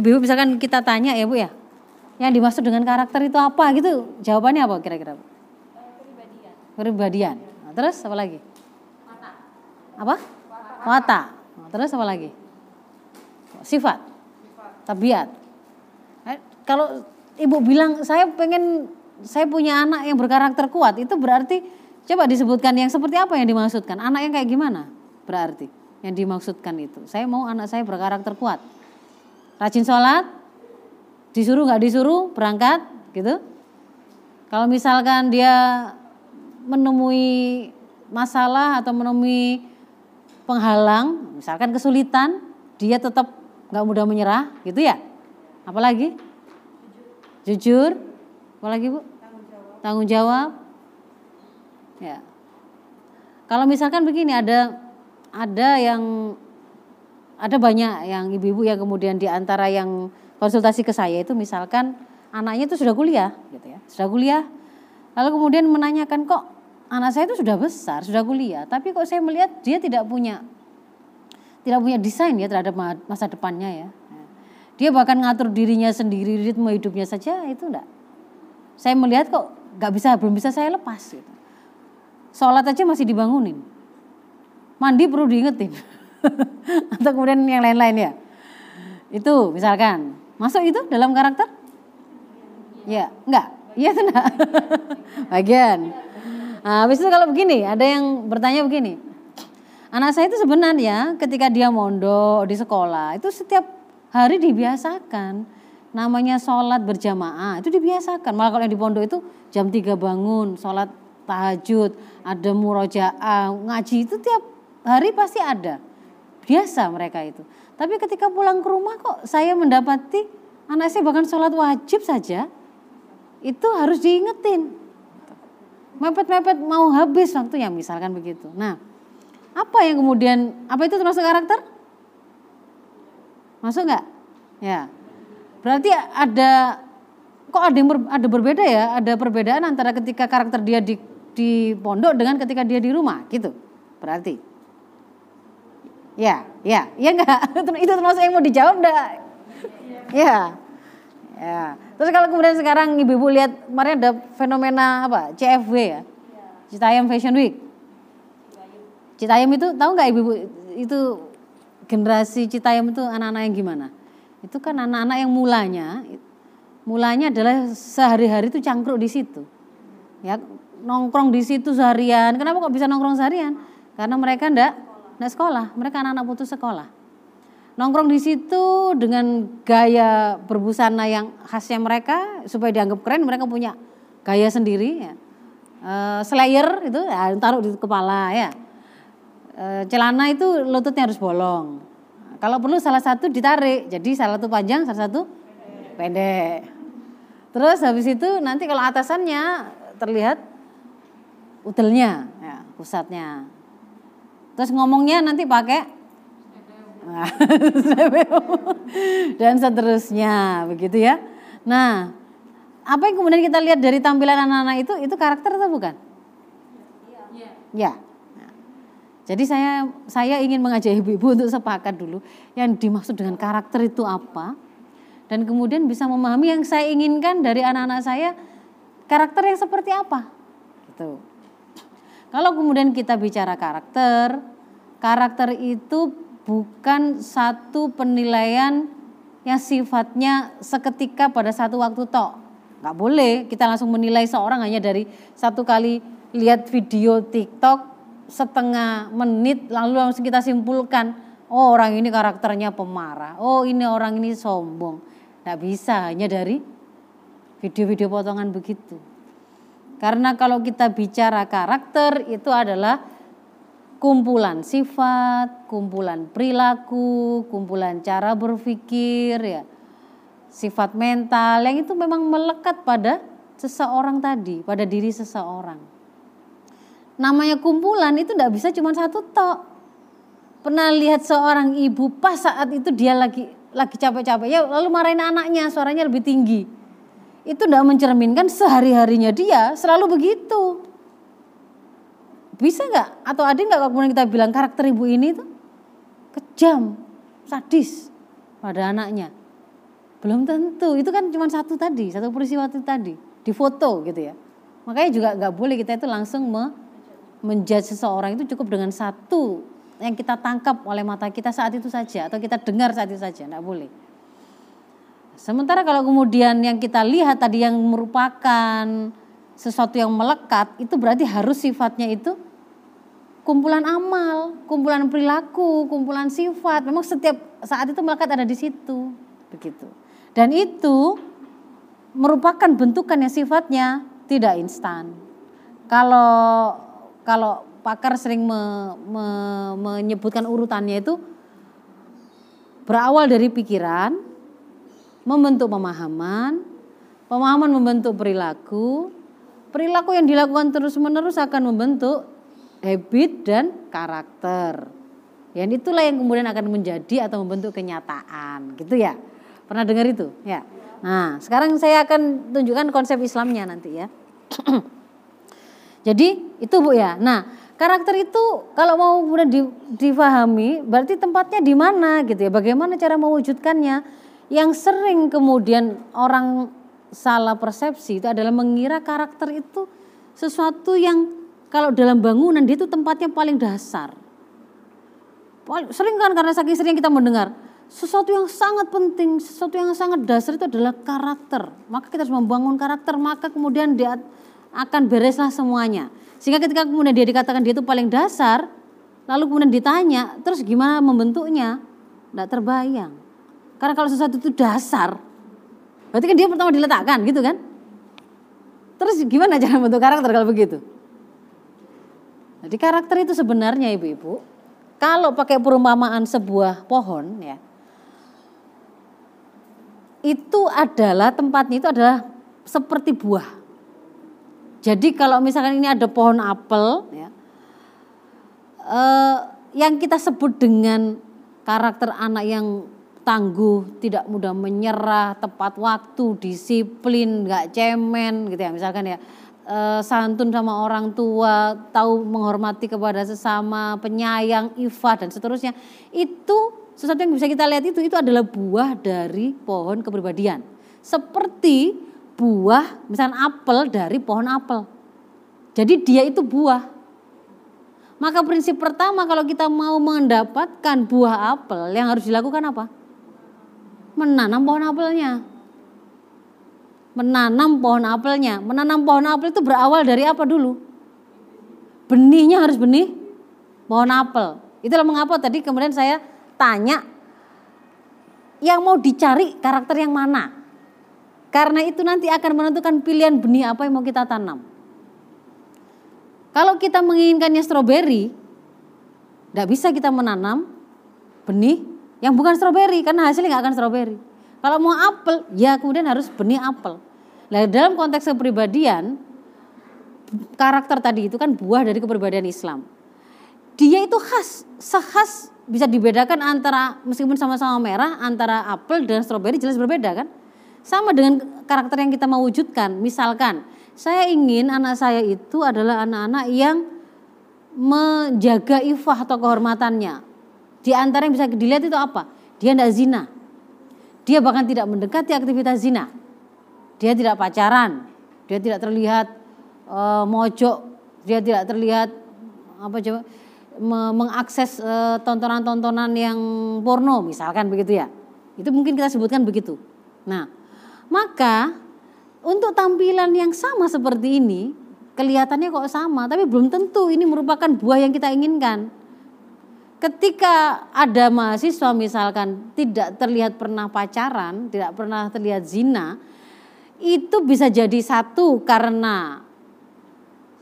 Ibu-ibu misalkan kita tanya ya Bu ya, yang dimaksud dengan karakter itu apa gitu? Jawabannya apa kira-kira Bu? Kepribadian. Nah, terus apa lagi? Mata. Apa? Mata. Nah, terus apa lagi? Sifat. Tabiat. Eh, kalau ibu bilang saya pengen saya punya anak yang berkarakter kuat, itu berarti coba disebutkan yang seperti apa yang dimaksudkan? Anak yang kayak gimana? Berarti yang dimaksudkan itu. Saya mau anak saya berkarakter kuat. Rajin sholat, disuruh nggak disuruh berangkat, gitu. Kalau misalkan dia menemui masalah atau menemui penghalang, misalkan kesulitan, dia tetap nggak mudah menyerah, gitu ya. Apalagi? Jujur. Apalagi bu? Tanggung jawab. Tanggung jawab. Ya. Kalau misalkan begini ada ada yang ada banyak yang ibu-ibu yang kemudian di antara yang konsultasi ke saya itu misalkan anaknya itu sudah kuliah gitu ya sudah kuliah. Lalu kemudian menanyakan kok anak saya itu sudah besar sudah kuliah tapi kok saya melihat dia tidak punya tidak punya desain ya terhadap masa depannya ya? Dia bahkan ngatur dirinya sendiri ritme hidupnya saja itu enggak. Saya melihat kok nggak bisa belum bisa saya lepas gitu. Sholat aja masih dibangunin. Mandi perlu diingetin atau kemudian yang lain-lain ya? Itu misalkan. Masuk itu dalam karakter? Ya enggak. Iya enggak. Bagian. Nah, habis itu kalau begini ada yang bertanya begini. Anak saya itu sebenarnya ketika dia mondok di sekolah itu setiap hari dibiasakan. Namanya sholat berjamaah itu dibiasakan. Malah kalau yang di pondok itu jam 3 bangun sholat tahajud ada murojaah ngaji itu tiap hari pasti ada. Biasa mereka itu. Tapi ketika pulang ke rumah kok saya mendapati anak saya bahkan sholat wajib saja itu harus diingetin. Mepet-mepet mau habis waktunya misalkan begitu. Nah, apa yang kemudian apa itu termasuk karakter? Masuk nggak? Ya. Berarti ada kok ada yang ber, ada berbeda ya? Ada perbedaan antara ketika karakter dia di di pondok dengan ketika dia di rumah gitu. Berarti Ya, ya, ya enggak? Itu termasuk yang mau dijawab enggak? Ya. Ya. Terus kalau kemudian sekarang ibu-ibu lihat kemarin ada fenomena apa? CFW ya. Citayam Fashion Week. Citayam itu tahu nggak ibu-ibu itu generasi Citayam itu anak-anak yang gimana? Itu kan anak-anak yang mulanya mulanya adalah sehari-hari itu cangkruk di situ. Ya, nongkrong di situ seharian. Kenapa kok bisa nongkrong seharian? Karena mereka ndak naik sekolah, mereka anak-anak putus sekolah. Nongkrong di situ dengan gaya berbusana yang khasnya mereka supaya dianggap keren, mereka punya gaya sendiri ya. E, slayer itu ya, taruh di kepala ya. E, celana itu lututnya harus bolong. Kalau perlu salah satu ditarik, jadi salah satu panjang, salah satu pendek. Terus habis itu nanti kalau atasannya terlihat utelnya, ya, pusatnya. Terus ngomongnya nanti pakai dan seterusnya begitu ya. Nah, apa yang kemudian kita lihat dari tampilan anak-anak itu itu karakter atau bukan? Iya. Ya. Nah, jadi saya saya ingin mengajak ibu-ibu untuk sepakat dulu yang dimaksud dengan karakter itu apa dan kemudian bisa memahami yang saya inginkan dari anak-anak saya karakter yang seperti apa. Gitu. Kalau kemudian kita bicara karakter, karakter itu bukan satu penilaian yang sifatnya seketika pada satu waktu tok. Gak boleh kita langsung menilai seorang hanya dari satu kali lihat video TikTok setengah menit lalu langsung kita simpulkan oh orang ini karakternya pemarah, oh ini orang ini sombong. Gak bisa hanya dari video-video potongan begitu. Karena kalau kita bicara karakter itu adalah kumpulan sifat, kumpulan perilaku, kumpulan cara berpikir ya. Sifat mental yang itu memang melekat pada seseorang tadi, pada diri seseorang. Namanya kumpulan itu tidak bisa cuma satu tok. Pernah lihat seorang ibu pas saat itu dia lagi lagi capek-capek ya lalu marahin anaknya suaranya lebih tinggi itu tidak mencerminkan sehari-harinya dia selalu begitu. Bisa nggak? Atau ada nggak kemudian kita bilang karakter ibu ini tuh kejam, sadis pada anaknya? Belum tentu, itu kan cuma satu tadi, satu peristiwa itu tadi, di foto gitu ya. Makanya juga nggak boleh kita itu langsung me menjudge seseorang itu cukup dengan satu yang kita tangkap oleh mata kita saat itu saja atau kita dengar saat itu saja, nggak boleh. Sementara kalau kemudian yang kita lihat tadi yang merupakan sesuatu yang melekat, itu berarti harus sifatnya itu kumpulan amal, kumpulan perilaku, kumpulan sifat. Memang setiap saat itu melekat ada di situ, begitu. Dan itu merupakan bentukan yang sifatnya tidak instan. Kalau kalau pakar sering me, me, menyebutkan urutannya itu berawal dari pikiran, membentuk pemahaman, pemahaman membentuk perilaku, perilaku yang dilakukan terus-menerus akan membentuk habit dan karakter. Yang itulah yang kemudian akan menjadi atau membentuk kenyataan, gitu ya. Pernah dengar itu? Ya. Nah, sekarang saya akan tunjukkan konsep Islamnya nanti ya. Jadi itu Bu ya. Nah, karakter itu kalau mau kemudian difahami berarti tempatnya di mana gitu ya. Bagaimana cara mewujudkannya? Yang sering kemudian orang salah persepsi itu adalah mengira karakter itu sesuatu yang kalau dalam bangunan dia itu tempatnya paling dasar. Sering kan karena saking sering kita mendengar sesuatu yang sangat penting, sesuatu yang sangat dasar itu adalah karakter. Maka kita harus membangun karakter, maka kemudian dia akan bereslah semuanya. Sehingga ketika kemudian dia dikatakan dia itu paling dasar, lalu kemudian ditanya, terus gimana membentuknya? Tidak terbayang. Karena kalau sesuatu itu dasar, berarti kan dia pertama diletakkan gitu kan? Terus gimana cara membentuk karakter kalau begitu? Jadi karakter itu sebenarnya ibu-ibu, kalau pakai perumpamaan sebuah pohon ya, itu adalah tempatnya itu adalah seperti buah. Jadi kalau misalkan ini ada pohon apel, ya, eh, yang kita sebut dengan karakter anak yang tangguh, tidak mudah menyerah, tepat waktu, disiplin, nggak cemen, gitu ya, misalkan ya uh, santun sama orang tua, tahu menghormati kepada sesama, penyayang, ifah dan seterusnya. Itu sesuatu yang bisa kita lihat itu itu adalah buah dari pohon kepribadian. Seperti buah misalnya apel dari pohon apel. Jadi dia itu buah. Maka prinsip pertama kalau kita mau mendapatkan buah apel yang harus dilakukan apa? Menanam pohon apelnya menanam pohon apelnya. Menanam pohon apel itu berawal dari apa dulu? Benihnya harus benih pohon apel. Itulah mengapa tadi kemudian saya tanya yang mau dicari karakter yang mana. Karena itu nanti akan menentukan pilihan benih apa yang mau kita tanam. Kalau kita menginginkannya stroberi, tidak bisa kita menanam benih yang bukan stroberi karena hasilnya nggak akan stroberi. Kalau mau apel, ya kemudian harus benih apel. Nah dalam konteks kepribadian, karakter tadi itu kan buah dari kepribadian Islam. Dia itu khas, sehas bisa dibedakan antara meskipun sama-sama merah antara apel dan stroberi jelas berbeda kan? Sama dengan karakter yang kita mau wujudkan. Misalkan saya ingin anak saya itu adalah anak-anak yang menjaga ifah atau kehormatannya. Di antara yang bisa dilihat itu apa? Dia tidak zina dia bahkan tidak mendekati aktivitas zina. Dia tidak pacaran, dia tidak terlihat uh, mojok, dia tidak terlihat apa coba mengakses eh, tontonan-tontonan yang porno misalkan begitu ya. Itu mungkin kita sebutkan begitu. Nah, maka untuk tampilan yang sama seperti ini kelihatannya kok sama, tapi belum tentu ini merupakan buah yang kita inginkan ketika ada mahasiswa misalkan tidak terlihat pernah pacaran, tidak pernah terlihat zina, itu bisa jadi satu karena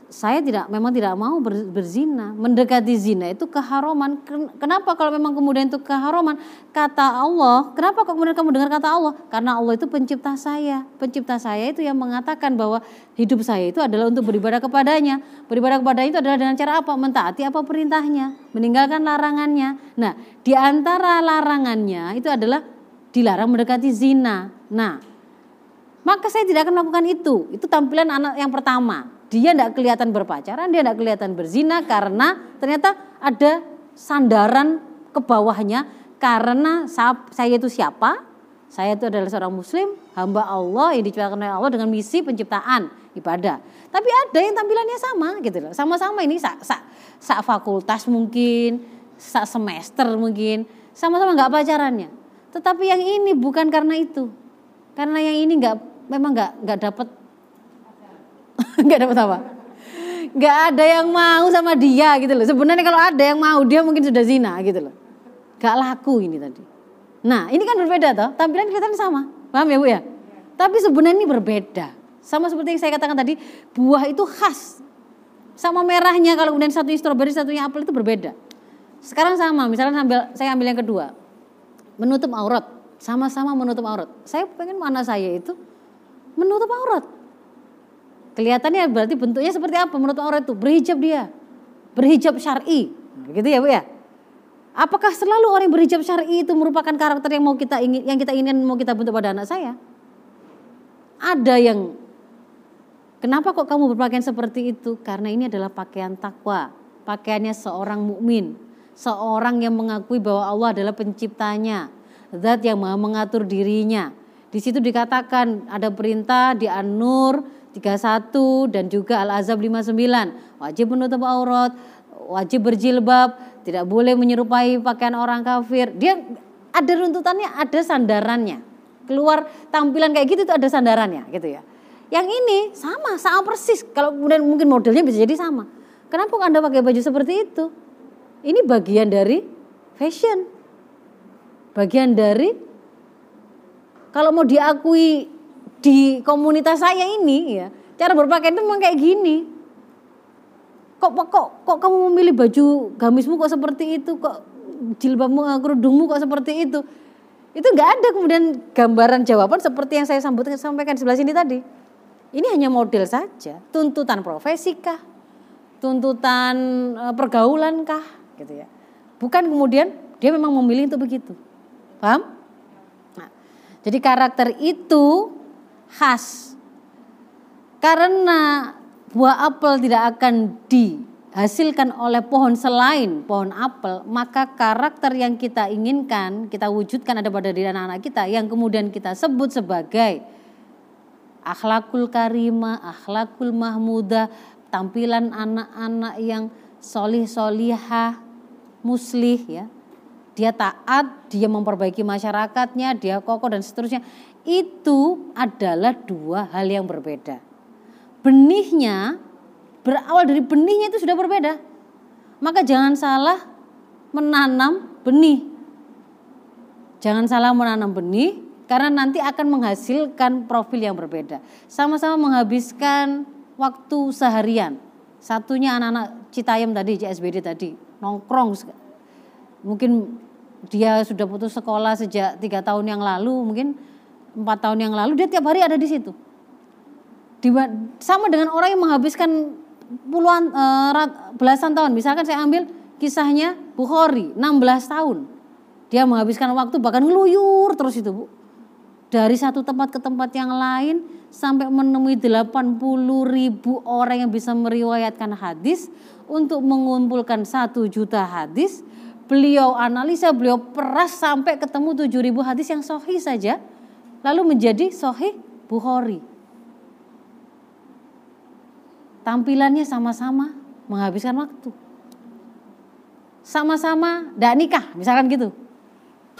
saya tidak memang tidak mau ber, berzina. Mendekati zina itu keharuman kenapa kalau memang kemudian itu keharuman kata Allah kenapa kok kemudian kamu dengar kata Allah? Karena Allah itu pencipta saya. Pencipta saya itu yang mengatakan bahwa hidup saya itu adalah untuk beribadah kepadanya. Beribadah kepada itu adalah dengan cara apa? Mentaati apa perintahnya. Meninggalkan larangannya. Nah di antara larangannya itu adalah dilarang mendekati zina. Nah maka saya tidak akan melakukan itu. Itu tampilan anak yang pertama dia tidak kelihatan berpacaran, dia tidak kelihatan berzina karena ternyata ada sandaran ke bawahnya karena saya itu siapa, Saya itu adalah seorang muslim, hamba Allah yang diciptakan oleh Allah dengan misi penciptaan ibadah. Tapi ada yang tampilannya sama gitu loh. Sama-sama ini sak, sak, sak fakultas mungkin, sak semester mungkin, sama-sama nggak pacarannya. Tetapi yang ini bukan karena itu. Karena yang ini nggak memang nggak nggak dapat nggak dapat apa? Nggak ada yang mau sama dia gitu loh. Sebenarnya kalau ada yang mau dia mungkin sudah zina gitu loh. Gak laku ini tadi. Nah ini kan berbeda toh. Tampilan kelihatan sama. Paham ya bu ya? Tapi sebenarnya ini berbeda. Sama seperti yang saya katakan tadi, buah itu khas. Sama merahnya kalau kemudian satunya stroberi, satunya apel itu berbeda. Sekarang sama, misalnya ambil, saya ambil yang kedua. Menutup aurat, sama-sama menutup aurat. Saya pengen mana saya itu menutup aurat. Kelihatannya berarti bentuknya seperti apa menurut orang itu? Berhijab dia. Berhijab syar'i. Begitu ya, Bu ya? Apakah selalu orang yang berhijab syar'i itu merupakan karakter yang mau kita ingin yang kita ingin mau kita bentuk pada anak saya? Ada yang Kenapa kok kamu berpakaian seperti itu? Karena ini adalah pakaian takwa, pakaiannya seorang mukmin, seorang yang mengakui bahwa Allah adalah penciptanya, zat yang mengatur dirinya. Di situ dikatakan ada perintah di An-Nur 31 dan juga Al-Azab 59. Wajib menutup aurat, wajib berjilbab, tidak boleh menyerupai pakaian orang kafir. Dia ada runtutannya, ada sandarannya. Keluar tampilan kayak gitu itu ada sandarannya gitu ya. Yang ini sama, sama persis. Kalau kemudian mungkin modelnya bisa jadi sama. Kenapa Anda pakai baju seperti itu? Ini bagian dari fashion. Bagian dari kalau mau diakui di komunitas saya ini ya cara berpakaian itu memang kayak gini. Kok kok kok kamu memilih baju gamismu kok seperti itu? Kok jilbabmu eh, kerudungmu kok seperti itu? Itu nggak ada kemudian gambaran jawaban seperti yang saya sambutkan sampaikan sebelah sini tadi. Ini hanya model saja. Tuntutan profesi kah? Tuntutan eh, pergaulan kah? Gitu ya. Bukan kemudian dia memang memilih untuk begitu. Paham? Nah, jadi karakter itu khas. Karena buah apel tidak akan dihasilkan oleh pohon selain pohon apel, maka karakter yang kita inginkan, kita wujudkan ada pada diri anak-anak kita yang kemudian kita sebut sebagai akhlakul karimah, akhlakul mahmudah, tampilan anak-anak yang solih solihah, muslih ya. Dia taat, dia memperbaiki masyarakatnya, dia kokoh dan seterusnya itu adalah dua hal yang berbeda. Benihnya berawal dari benihnya itu sudah berbeda. Maka jangan salah menanam benih. Jangan salah menanam benih karena nanti akan menghasilkan profil yang berbeda. Sama-sama menghabiskan waktu seharian. Satunya anak-anak Citayam tadi, CSBD tadi, nongkrong. Mungkin dia sudah putus sekolah sejak tiga tahun yang lalu, mungkin empat tahun yang lalu dia tiap hari ada di situ. Di, sama dengan orang yang menghabiskan puluhan e, belasan tahun. Misalkan saya ambil kisahnya Bukhari 16 tahun. Dia menghabiskan waktu bahkan ngeluyur terus itu Bu. Dari satu tempat ke tempat yang lain sampai menemui 80 ribu orang yang bisa meriwayatkan hadis untuk mengumpulkan satu juta hadis. Beliau analisa, beliau peras sampai ketemu 7 ribu hadis yang sahih saja lalu menjadi Sohih Bukhari. Tampilannya sama-sama menghabiskan waktu. Sama-sama tidak nikah, misalkan gitu.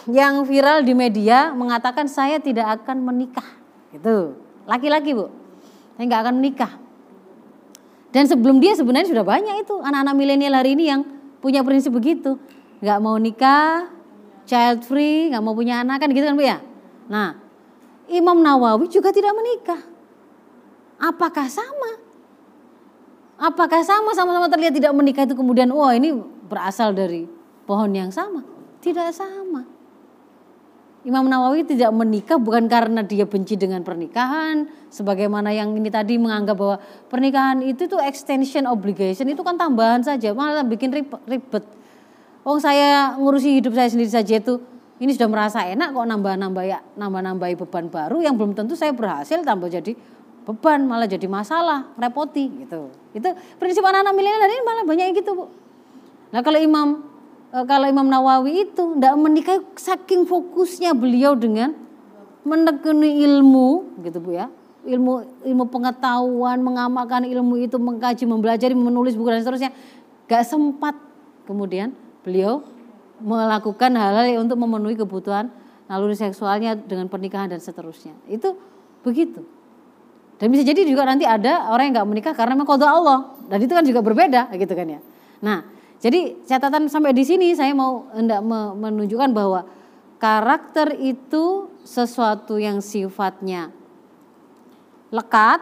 Yang viral di media mengatakan saya tidak akan menikah. Gitu. Laki-laki bu, saya nggak akan menikah. Dan sebelum dia sebenarnya sudah banyak itu anak-anak milenial hari ini yang punya prinsip begitu. Nggak mau nikah, child free, nggak mau punya anak kan gitu kan bu ya. Nah Imam Nawawi juga tidak menikah. Apakah sama? Apakah sama sama-sama terlihat tidak menikah itu kemudian wah ini berasal dari pohon yang sama? Tidak sama. Imam Nawawi tidak menikah bukan karena dia benci dengan pernikahan, sebagaimana yang ini tadi menganggap bahwa pernikahan itu tuh extension obligation itu kan tambahan saja, malah bikin ribet. Oh saya ngurusi hidup saya sendiri saja itu ini sudah merasa enak kok nambah-nambah ya nambah-nambahi beban baru yang belum tentu saya berhasil tambah jadi beban malah jadi masalah repoti gitu itu prinsip anak-anak milenial ini malah banyak gitu bu nah kalau imam eh, kalau Imam Nawawi itu tidak menikah saking fokusnya beliau dengan menekuni ilmu gitu Bu ya. Ilmu ilmu pengetahuan, mengamalkan ilmu itu, mengkaji, mempelajari, menulis buku dan seterusnya. Gak sempat kemudian beliau melakukan hal-hal untuk memenuhi kebutuhan naluri seksualnya dengan pernikahan dan seterusnya. Itu begitu. Dan bisa jadi juga nanti ada orang yang nggak menikah karena memang Allah. Dan itu kan juga berbeda gitu kan ya. Nah, jadi catatan sampai di sini saya mau hendak menunjukkan bahwa karakter itu sesuatu yang sifatnya lekat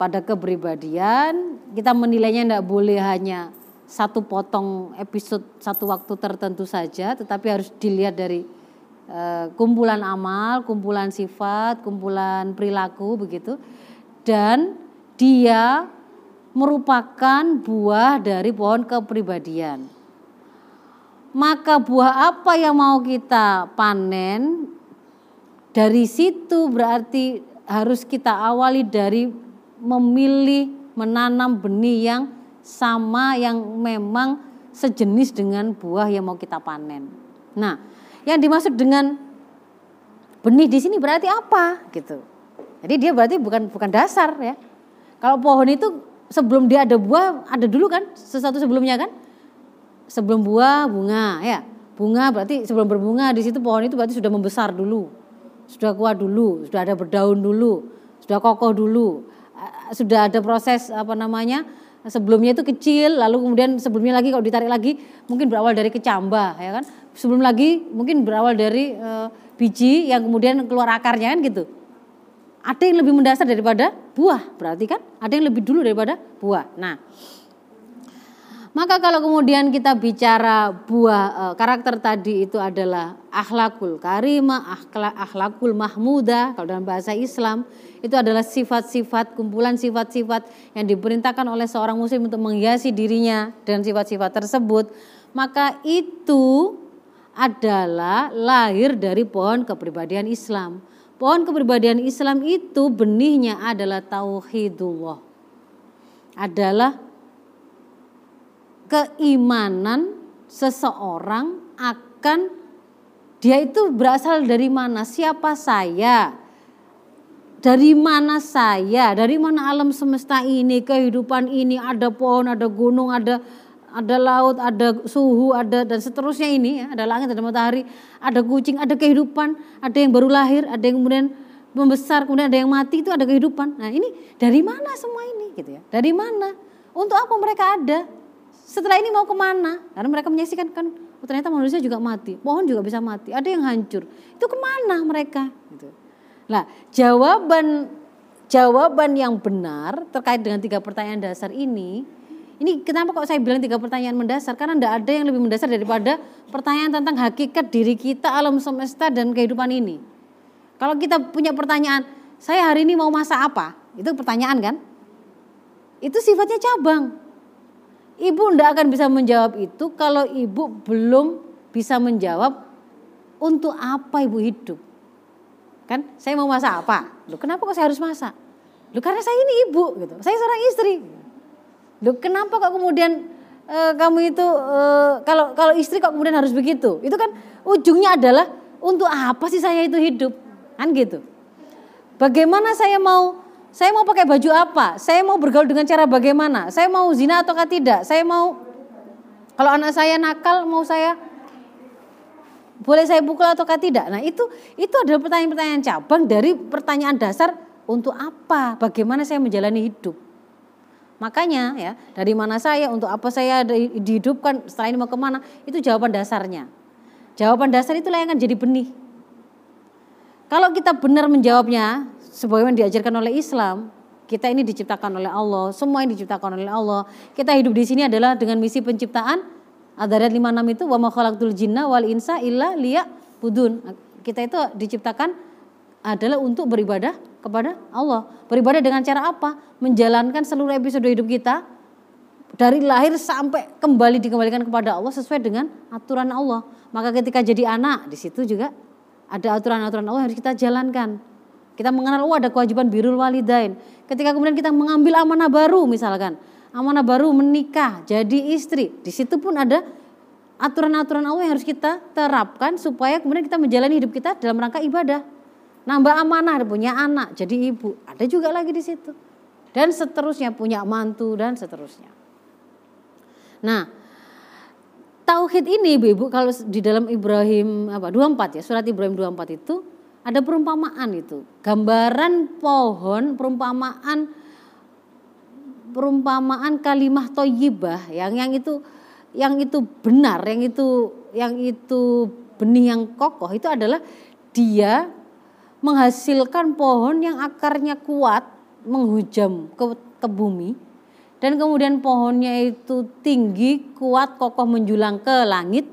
pada kepribadian. Kita menilainya tidak boleh hanya satu potong episode satu waktu tertentu saja, tetapi harus dilihat dari uh, kumpulan amal, kumpulan sifat, kumpulan perilaku begitu dan dia merupakan buah dari pohon kepribadian. Maka buah apa yang mau kita panen dari situ berarti harus kita awali dari memilih menanam benih yang sama yang memang sejenis dengan buah yang mau kita panen. Nah, yang dimaksud dengan benih di sini berarti apa gitu. Jadi dia berarti bukan bukan dasar ya. Kalau pohon itu sebelum dia ada buah ada dulu kan sesuatu sebelumnya kan? Sebelum buah bunga ya. Bunga berarti sebelum berbunga di situ pohon itu berarti sudah membesar dulu. Sudah kuat dulu, sudah ada berdaun dulu, sudah kokoh dulu. Sudah ada proses apa namanya? Sebelumnya itu kecil lalu kemudian sebelumnya lagi kalau ditarik lagi mungkin berawal dari kecambah ya kan? Sebelum lagi mungkin berawal dari e, biji yang kemudian keluar akarnya kan gitu. Ada yang lebih mendasar daripada buah, berarti kan? Ada yang lebih dulu daripada buah. Nah, maka kalau kemudian kita bicara buah e, karakter tadi itu adalah akhlakul karimah, akhlakul mahmudah kalau dalam bahasa Islam itu adalah sifat-sifat kumpulan sifat-sifat yang diperintahkan oleh seorang muslim untuk menghiasi dirinya dan sifat-sifat tersebut, maka itu adalah lahir dari pohon kepribadian Islam. Pohon kepribadian Islam itu benihnya adalah tauhidullah. Adalah keimanan seseorang akan dia itu berasal dari mana? Siapa saya? Dari mana saya? Dari mana alam semesta ini, kehidupan ini, ada pohon, ada gunung, ada ada laut, ada suhu, ada dan seterusnya ini ya, ada langit, ada matahari, ada kucing, ada kehidupan, ada yang baru lahir, ada yang kemudian membesar, kemudian ada yang mati itu ada kehidupan. Nah, ini dari mana semua ini gitu ya? Dari mana? Untuk apa mereka ada? Setelah ini mau ke mana? Karena mereka menyaksikan kan oh, ternyata manusia juga mati, pohon juga bisa mati, ada yang hancur. Itu ke mana mereka? Gitu. Nah, jawaban jawaban yang benar terkait dengan tiga pertanyaan dasar ini ini kenapa kok saya bilang tiga pertanyaan mendasar? Karena tidak ada yang lebih mendasar daripada pertanyaan tentang hakikat diri kita, alam semesta dan kehidupan ini. Kalau kita punya pertanyaan, saya hari ini mau masak apa? Itu pertanyaan kan? Itu sifatnya cabang. Ibu tidak akan bisa menjawab itu kalau ibu belum bisa menjawab untuk apa ibu hidup. Kan saya mau masak apa? Loh, kenapa kok saya harus masak? Loh, karena saya ini ibu gitu. Saya seorang istri. Loh, kenapa kok kemudian e, kamu itu e, kalau kalau istri kok kemudian harus begitu? Itu kan ujungnya adalah untuk apa sih saya itu hidup? Kan gitu. Bagaimana saya mau saya mau pakai baju apa? Saya mau bergaul dengan cara bagaimana? Saya mau zina atau tidak? Saya mau kalau anak saya nakal mau saya boleh saya pukul atau tidak? Nah, itu itu adalah pertanyaan-pertanyaan cabang dari pertanyaan dasar untuk apa? Bagaimana saya menjalani hidup? Makanya ya dari mana saya, untuk apa saya dihidupkan, setelah ini mau ke mana, itu jawaban dasarnya. Jawaban dasar itulah yang akan jadi benih. Kalau kita benar menjawabnya, sebagaimana diajarkan oleh Islam, kita ini diciptakan oleh Allah, semua yang diciptakan oleh Allah. Kita hidup di sini adalah dengan misi penciptaan. Adarat 56 itu wa ma khalaqtul jinna wal insa illa budun. Kita itu diciptakan adalah untuk beribadah kepada Allah. Beribadah dengan cara apa? Menjalankan seluruh episode hidup kita dari lahir sampai kembali dikembalikan kepada Allah sesuai dengan aturan Allah. Maka ketika jadi anak di situ juga ada aturan-aturan Allah yang harus kita jalankan. Kita mengenal oh ada kewajiban birul walidain. Ketika kemudian kita mengambil amanah baru misalkan, amanah baru menikah, jadi istri, di situ pun ada aturan-aturan Allah yang harus kita terapkan supaya kemudian kita menjalani hidup kita dalam rangka ibadah. nambah amanah punya anak jadi ibu ada juga lagi di situ dan seterusnya punya mantu dan seterusnya nah tauhid ini ibu-ibu kalau di dalam Ibrahim apa 24 ya surat Ibrahim 24 itu ada perumpamaan itu gambaran pohon perumpamaan perumpamaan kalimah toyibah yang yang itu yang itu benar yang itu yang itu benih yang kokoh itu adalah dia menghasilkan pohon yang akarnya kuat menghujam ke, ke bumi dan kemudian pohonnya itu tinggi, kuat, kokoh menjulang ke langit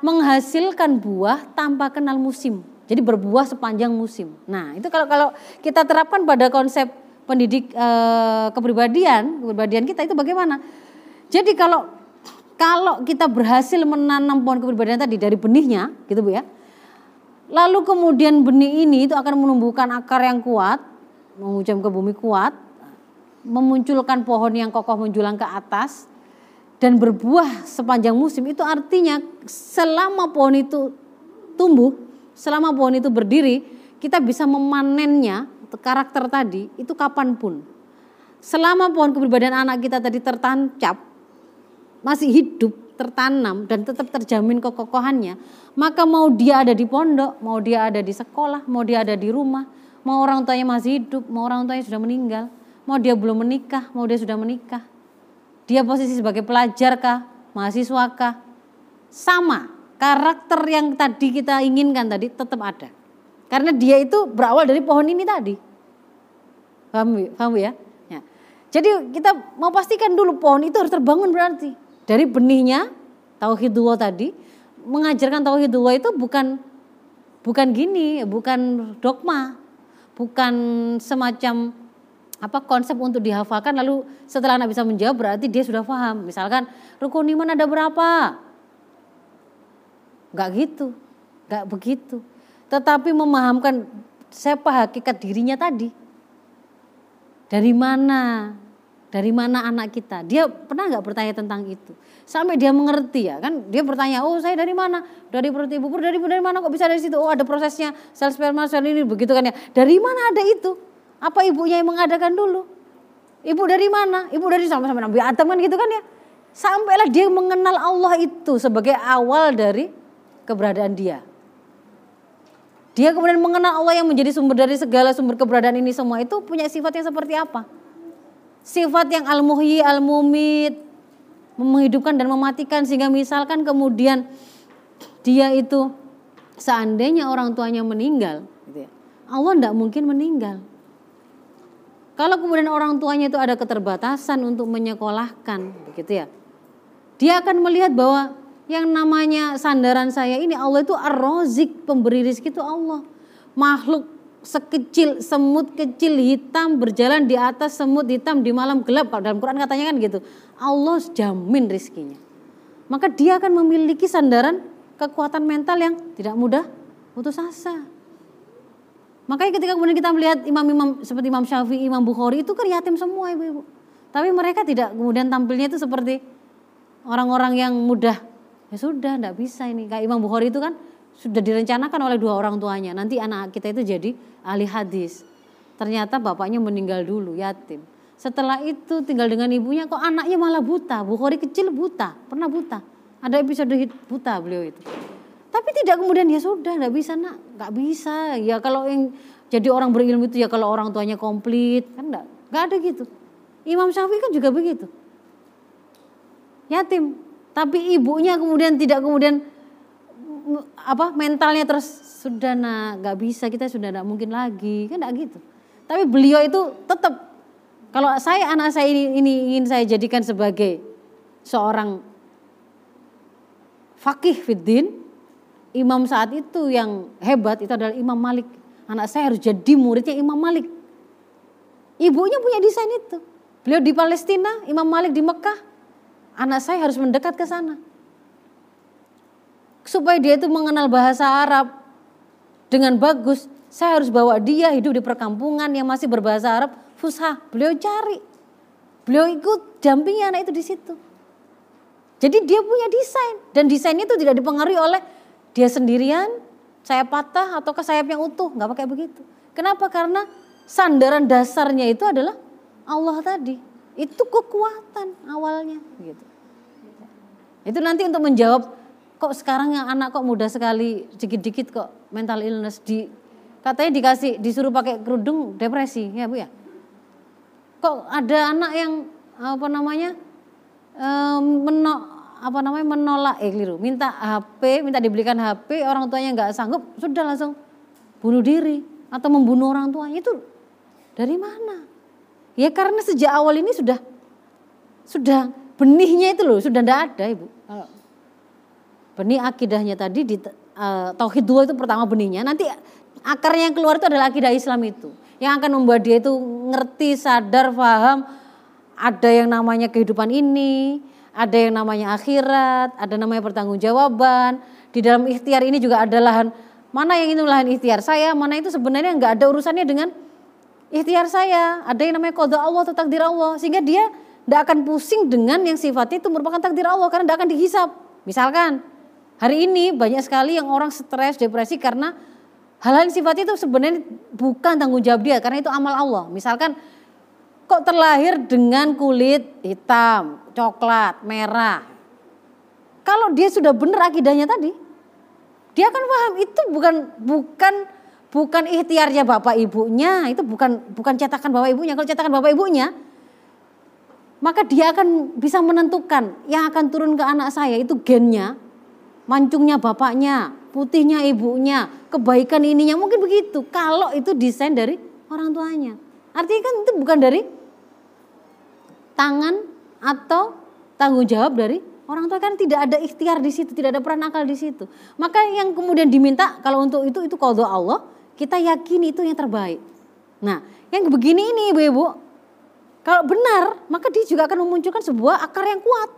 menghasilkan buah tanpa kenal musim. Jadi berbuah sepanjang musim. Nah, itu kalau kalau kita terapkan pada konsep pendidik e, kepribadian, kepribadian kita itu bagaimana? Jadi kalau kalau kita berhasil menanam pohon kepribadian tadi dari benihnya, gitu Bu ya. Lalu kemudian benih ini itu akan menumbuhkan akar yang kuat, menghujam ke bumi kuat, memunculkan pohon yang kokoh menjulang ke atas dan berbuah sepanjang musim itu artinya selama pohon itu tumbuh selama pohon itu berdiri, kita bisa memanennya karakter tadi itu kapan pun. Selama pohon kepribadian anak kita tadi tertancap, masih hidup, tertanam dan tetap terjamin kekokohannya, maka mau dia ada di pondok, mau dia ada di sekolah, mau dia ada di rumah, mau orang tuanya masih hidup, mau orang tuanya sudah meninggal, mau dia belum menikah, mau dia sudah menikah. Dia posisi sebagai pelajar kah, mahasiswa kah, sama karakter yang tadi kita inginkan tadi tetap ada. Karena dia itu berawal dari pohon ini tadi. Paham, paham ya? ya? Jadi kita mau pastikan dulu pohon itu harus terbangun berarti. Dari benihnya tauhidullah tadi mengajarkan tauhidullah itu bukan bukan gini, bukan dogma, bukan semacam apa konsep untuk dihafalkan lalu setelah anak bisa menjawab berarti dia sudah paham. Misalkan rukun iman ada berapa? Gak gitu, gak begitu. Tetapi memahamkan siapa hakikat dirinya tadi. Dari mana? Dari mana anak kita? Dia pernah nggak bertanya tentang itu? Sampai dia mengerti ya kan? Dia bertanya, oh saya dari mana? Dari perut ibu, dari dari mana kok bisa dari situ? Oh ada prosesnya sel sperma sel ini begitu kan ya? Dari mana ada itu? Apa ibunya yang mengadakan dulu? Ibu dari mana? Ibu dari sama-sama Nabi Adam kan gitu kan ya? Sampailah dia mengenal Allah itu sebagai awal dari keberadaan dia. Dia kemudian mengenal Allah yang menjadi sumber dari segala sumber keberadaan ini semua itu punya sifat yang seperti apa? Sifat yang al-muhyi, al-mumit, menghidupkan dan mematikan sehingga misalkan kemudian dia itu seandainya orang tuanya meninggal, gitu ya, Allah tidak mungkin meninggal. Kalau kemudian orang tuanya itu ada keterbatasan untuk menyekolahkan, begitu ya, dia akan melihat bahwa yang namanya sandaran saya ini Allah itu ar-rozik, pemberi rizki itu Allah. Makhluk sekecil semut kecil hitam berjalan di atas semut hitam di malam gelap. Kalau dalam Quran katanya kan gitu. Allah jamin rizkinya. Maka dia akan memiliki sandaran kekuatan mental yang tidak mudah putus asa. Makanya ketika kemudian kita melihat imam-imam seperti Imam Syafi'i, Imam Bukhari itu kan yatim semua ibu-ibu. Tapi mereka tidak kemudian tampilnya itu seperti orang-orang yang mudah Ya sudah, tidak bisa ini. Kayak Imam Bukhari itu kan sudah direncanakan oleh dua orang tuanya. Nanti anak kita itu jadi ahli hadis. Ternyata bapaknya meninggal dulu, yatim. Setelah itu tinggal dengan ibunya, kok anaknya malah buta. Bukhari kecil buta, pernah buta. Ada episode buta beliau itu. Tapi tidak kemudian ya sudah, tidak bisa nak, nggak bisa. Ya kalau yang jadi orang berilmu itu ya kalau orang tuanya komplit, kan enggak, enggak ada gitu. Imam Syafi'i kan juga begitu. Yatim, tapi ibunya kemudian tidak kemudian apa mentalnya terus sudah nak nggak bisa kita sudah tidak mungkin lagi. Kan tidak gitu. Tapi beliau itu tetap kalau saya anak saya ini, ini ingin saya jadikan sebagai seorang fakih fiddin imam saat itu yang hebat itu adalah Imam Malik. Anak saya harus jadi muridnya Imam Malik. Ibunya punya desain itu. Beliau di Palestina Imam Malik di Mekah anak saya harus mendekat ke sana. Supaya dia itu mengenal bahasa Arab dengan bagus, saya harus bawa dia hidup di perkampungan yang masih berbahasa Arab fusha. Beliau cari. Beliau ikut dampingi anak itu di situ. Jadi dia punya desain dan desainnya itu tidak dipengaruhi oleh dia sendirian sayap patah ataukah sayap yang utuh, nggak pakai begitu. Kenapa? Karena sandaran dasarnya itu adalah Allah tadi. Itu kekuatan awalnya gitu. Itu nanti untuk menjawab kok sekarang yang anak kok mudah sekali dikit-dikit kok mental illness di katanya dikasih disuruh pakai kerudung depresi ya Bu ya. Kok ada anak yang apa namanya menok apa namanya menolak eh keliru minta HP minta dibelikan HP orang tuanya nggak sanggup sudah langsung bunuh diri atau membunuh orang tuanya itu dari mana ya karena sejak awal ini sudah sudah benihnya itu loh sudah tidak ada ibu. Benih akidahnya tadi di uh, tauhid dua itu pertama benihnya. Nanti akarnya yang keluar itu adalah akidah Islam itu. Yang akan membuat dia itu ngerti sadar paham ada yang namanya kehidupan ini ada yang namanya akhirat, ada namanya pertanggungjawaban. Di dalam ikhtiar ini juga ada lahan mana yang itu lahan ikhtiar saya, mana itu sebenarnya nggak ada urusannya dengan ikhtiar saya. Ada yang namanya kode Allah atau takdir Allah, sehingga dia tidak akan pusing dengan yang sifatnya itu merupakan takdir Allah karena tidak akan dihisap. Misalkan hari ini banyak sekali yang orang stres, depresi karena hal-hal yang sifatnya itu sebenarnya bukan tanggung jawab dia karena itu amal Allah. Misalkan kok terlahir dengan kulit hitam, coklat, merah. Kalau dia sudah benar akidahnya tadi, dia akan paham itu bukan bukan bukan ikhtiarnya bapak ibunya, itu bukan bukan cetakan bapak ibunya. Kalau cetakan bapak ibunya, maka dia akan bisa menentukan yang akan turun ke anak saya itu gennya, mancungnya bapaknya, putihnya ibunya, kebaikan ininya mungkin begitu. Kalau itu desain dari orang tuanya. Artinya kan itu bukan dari tangan atau tanggung jawab dari orang tua kan tidak ada ikhtiar di situ, tidak ada peran akal di situ. Maka yang kemudian diminta kalau untuk itu itu kalau Allah, kita yakini itu yang terbaik. Nah, yang begini ini Ibu-ibu, kalau benar, maka dia juga akan memunculkan sebuah akar yang kuat.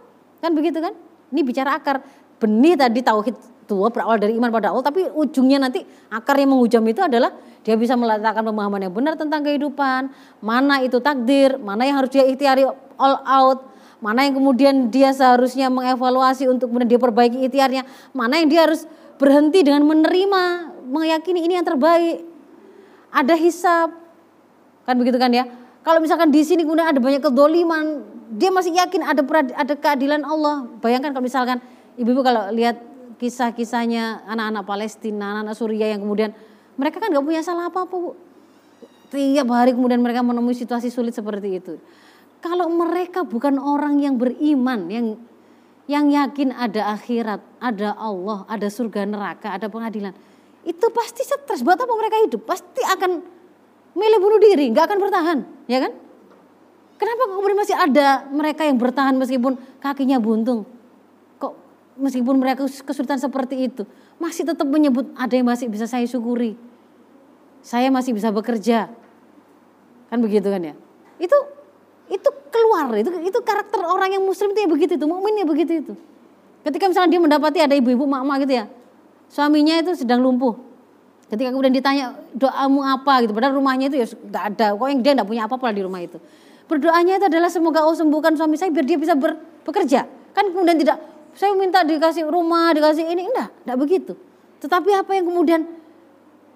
Kan begitu kan? Ini bicara akar benih tadi tauhid tua berawal dari iman pada Allah tapi ujungnya nanti akar yang menghujam itu adalah dia bisa meletakkan pemahaman yang benar tentang kehidupan mana itu takdir mana yang harus dia ikhtiari all out mana yang kemudian dia seharusnya mengevaluasi untuk kemudian dia perbaiki ikhtiarnya mana yang dia harus berhenti dengan menerima meyakini ini yang terbaik ada hisap kan begitu kan ya kalau misalkan di sini kemudian ada banyak kedoliman dia masih yakin ada ada keadilan Allah bayangkan kalau misalkan ibu-ibu kalau lihat kisah-kisahnya anak-anak Palestina, anak-anak Suriah yang kemudian mereka kan nggak punya salah apa-apa. Tiap hari kemudian mereka menemui situasi sulit seperti itu. Kalau mereka bukan orang yang beriman, yang yang yakin ada akhirat, ada Allah, ada surga neraka, ada pengadilan, itu pasti stres. Buat apa mereka hidup? Pasti akan milih bunuh diri, nggak akan bertahan, ya kan? Kenapa kemudian masih ada mereka yang bertahan meskipun kakinya buntung? meskipun mereka kesulitan seperti itu, masih tetap menyebut ada yang masih bisa saya syukuri. Saya masih bisa bekerja. Kan begitu kan ya? Itu itu keluar itu itu karakter orang yang muslim itu ya begitu itu mukmin ya begitu itu ketika misalnya dia mendapati ada ibu-ibu mak-mak gitu ya suaminya itu sedang lumpuh ketika kemudian ditanya doamu apa gitu padahal rumahnya itu ya nggak ada kok yang dia nggak punya apa-apa di rumah itu berdoanya itu adalah semoga Allah sembuhkan suami saya biar dia bisa ber, bekerja kan kemudian tidak saya minta dikasih rumah, dikasih ini, enggak, enggak begitu. Tetapi apa yang kemudian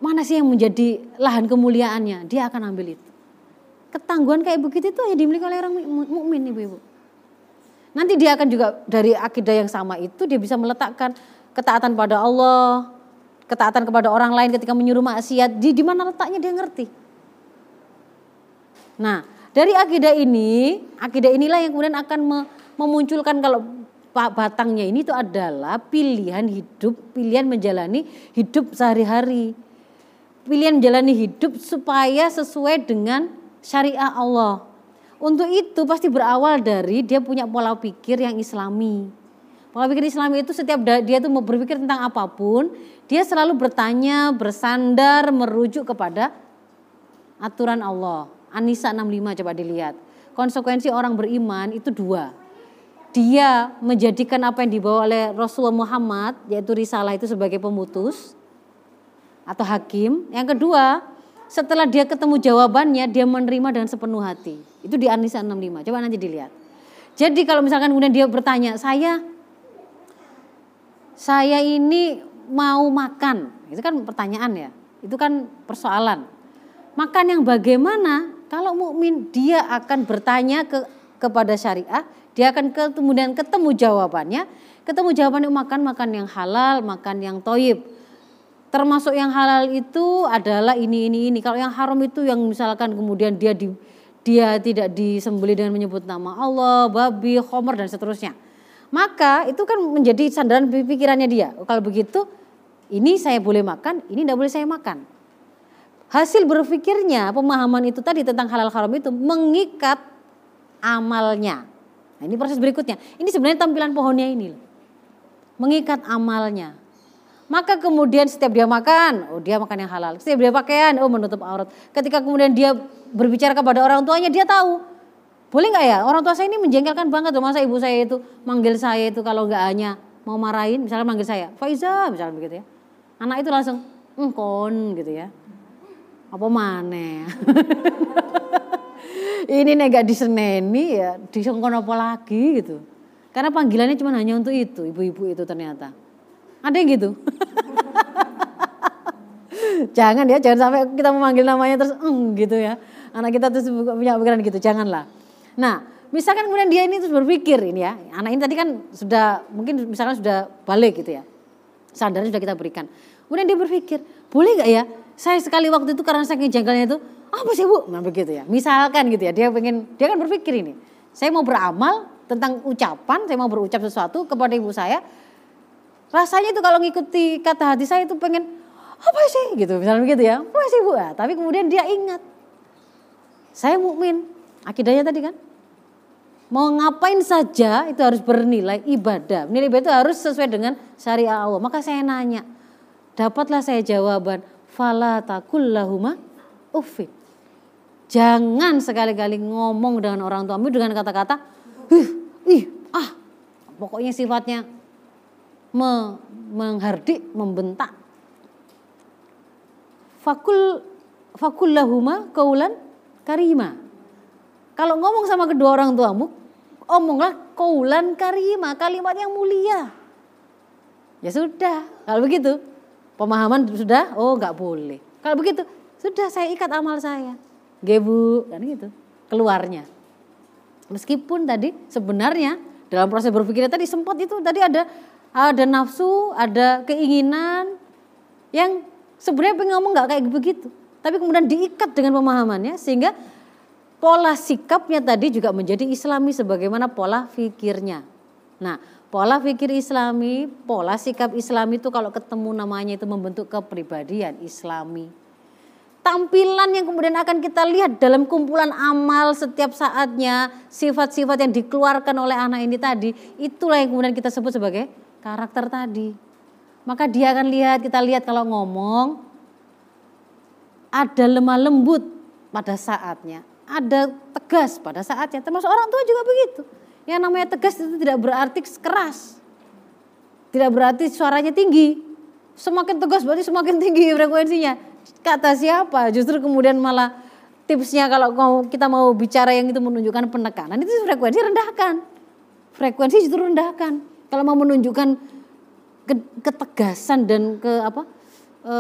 mana sih yang menjadi lahan kemuliaannya? Dia akan ambil itu. Ketangguhan kayak begitu itu hanya dimiliki oleh orang mukmin ibu-ibu. Nanti dia akan juga dari akidah yang sama itu dia bisa meletakkan ketaatan pada Allah, ketaatan kepada orang lain ketika menyuruh maksiat. Di di mana letaknya dia ngerti. Nah, dari akidah ini, akidah inilah yang kemudian akan memunculkan kalau batangnya ini itu adalah pilihan hidup, pilihan menjalani hidup sehari-hari. Pilihan menjalani hidup supaya sesuai dengan syariah Allah. Untuk itu pasti berawal dari dia punya pola pikir yang islami. Pola pikir islami itu setiap dia tuh mau berpikir tentang apa pun, dia selalu bertanya, bersandar, merujuk kepada aturan Allah. Anisa 65 coba dilihat. Konsekuensi orang beriman itu dua dia menjadikan apa yang dibawa oleh Rasulullah Muhammad yaitu risalah itu sebagai pemutus atau hakim. Yang kedua, setelah dia ketemu jawabannya dia menerima dengan sepenuh hati. Itu di Anisa 65. Coba nanti dilihat. Jadi kalau misalkan kemudian dia bertanya, "Saya saya ini mau makan, itu kan pertanyaan ya. Itu kan persoalan. Makan yang bagaimana? Kalau mukmin dia akan bertanya ke kepada syariah, dia akan kemudian ketemu jawabannya, ketemu jawabannya makan makan yang halal, makan yang toyib. Termasuk yang halal itu adalah ini ini ini. Kalau yang haram itu yang misalkan kemudian dia di, dia tidak disembeli dengan menyebut nama Allah, babi, khomer dan seterusnya. Maka itu kan menjadi sandaran pikirannya dia. Kalau begitu ini saya boleh makan, ini tidak boleh saya makan. Hasil berpikirnya, pemahaman itu tadi tentang halal haram itu mengikat amalnya. Nah, ini proses berikutnya. Ini sebenarnya tampilan pohonnya ini. Mengikat amalnya. Maka kemudian setiap dia makan, oh dia makan yang halal. Setiap dia pakaian, oh menutup aurat. Ketika kemudian dia berbicara kepada orang tuanya, dia tahu. Boleh nggak ya? Orang tua saya ini menjengkelkan banget tuh. Masa ibu saya itu manggil saya itu kalau nggak hanya mau marahin, misalnya manggil saya, Faiza, misalnya begitu ya. Anak itu langsung, engkon gitu ya. Apa mana? ini nih gak diseneni ya, disengkon apa lagi gitu. Karena panggilannya cuma hanya untuk itu, ibu-ibu itu ternyata. Ada yang gitu. jangan ya, jangan sampai kita memanggil namanya terus eng gitu ya. Anak kita terus punya pikiran gitu, janganlah. Nah, misalkan kemudian dia ini terus berpikir ini ya, anak ini tadi kan sudah mungkin misalkan sudah balik gitu ya. Sadarnya sudah kita berikan. Kemudian dia berpikir, boleh gak ya saya sekali waktu itu karena saking jengkelnya itu, apa sih bu? Nah begitu ya. Misalkan gitu ya, dia pengen, dia kan berpikir ini. Saya mau beramal tentang ucapan, saya mau berucap sesuatu kepada ibu saya, rasanya itu kalau ngikuti kata hati saya itu pengen apa sih? Gitu misalnya begitu ya. Apa sih bu ya tapi kemudian dia ingat. Saya mukmin. Akidahnya tadi kan? Mau ngapain saja itu harus bernilai ibadah. Nilai ibadah itu harus sesuai dengan syariah Allah. Maka saya nanya dapatlah saya jawaban fala takullahuma uffin jangan sekali-kali ngomong dengan orang tuamu dengan kata-kata ih ih ah. Pokoknya sifatnya me, menghardik, membentak. Fakul fakullahuma kaulan karima. Kalau ngomong sama kedua orang tuamu, omonglah kaulan karima, kalimat yang mulia. Ya sudah, kalau begitu pemahaman sudah, oh nggak boleh. Kalau begitu, sudah saya ikat amal saya. Gebu, kan gitu. Keluarnya. Meskipun tadi sebenarnya dalam proses berpikirnya tadi sempat itu tadi ada ada nafsu, ada keinginan yang sebenarnya pengen ngomong nggak kayak begitu. Tapi kemudian diikat dengan pemahamannya sehingga pola sikapnya tadi juga menjadi islami sebagaimana pola fikirnya. Nah, pola fikir islami, pola sikap islami itu kalau ketemu namanya itu membentuk kepribadian islami. Tampilan yang kemudian akan kita lihat dalam kumpulan amal setiap saatnya, sifat-sifat yang dikeluarkan oleh anak ini tadi, itulah yang kemudian kita sebut sebagai karakter tadi. Maka dia akan lihat, kita lihat kalau ngomong ada lemah lembut pada saatnya, ada tegas pada saatnya. Termasuk orang tua juga begitu. Yang namanya tegas itu tidak berarti keras. Tidak berarti suaranya tinggi. Semakin tegas berarti semakin tinggi frekuensinya. Kata siapa? Justru kemudian malah tipsnya kalau kita mau bicara yang itu menunjukkan penekanan itu frekuensi rendahkan. Frekuensi justru rendahkan. Kalau mau menunjukkan ketegasan dan ke apa e,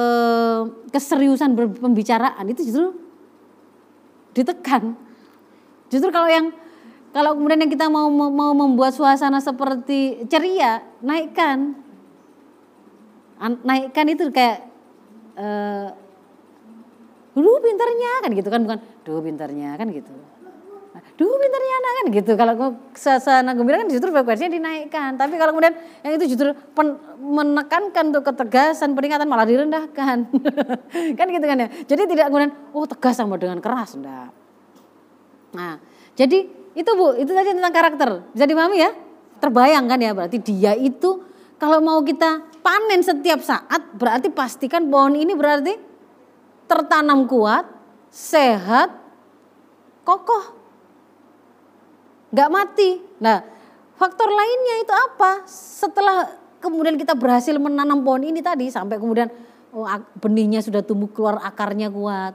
keseriusan pembicaraan itu justru ditekan. Justru kalau yang kalau kemudian yang kita mau mau membuat suasana seperti ceria, naikkan. Naikkan itu kayak eh dulu pinternya kan gitu kan bukan duh pinternya kan gitu duh pintarnya anak kan gitu. Kalau suasana gembira kan justru frekuensinya dinaikkan. Tapi kalau kemudian yang itu justru pen, menekankan untuk ketegasan peringatan malah direndahkan. kan gitu kan ya. Jadi tidak kemudian oh tegas sama dengan keras enggak. Nah, jadi itu Bu, itu tadi tentang karakter. Bisa dipahami ya? Terbayang kan ya berarti dia itu kalau mau kita panen setiap saat berarti pastikan pohon ini berarti tertanam kuat, sehat, kokoh nggak mati. Nah, faktor lainnya itu apa? Setelah kemudian kita berhasil menanam pohon ini tadi sampai kemudian oh, benihnya sudah tumbuh keluar akarnya kuat.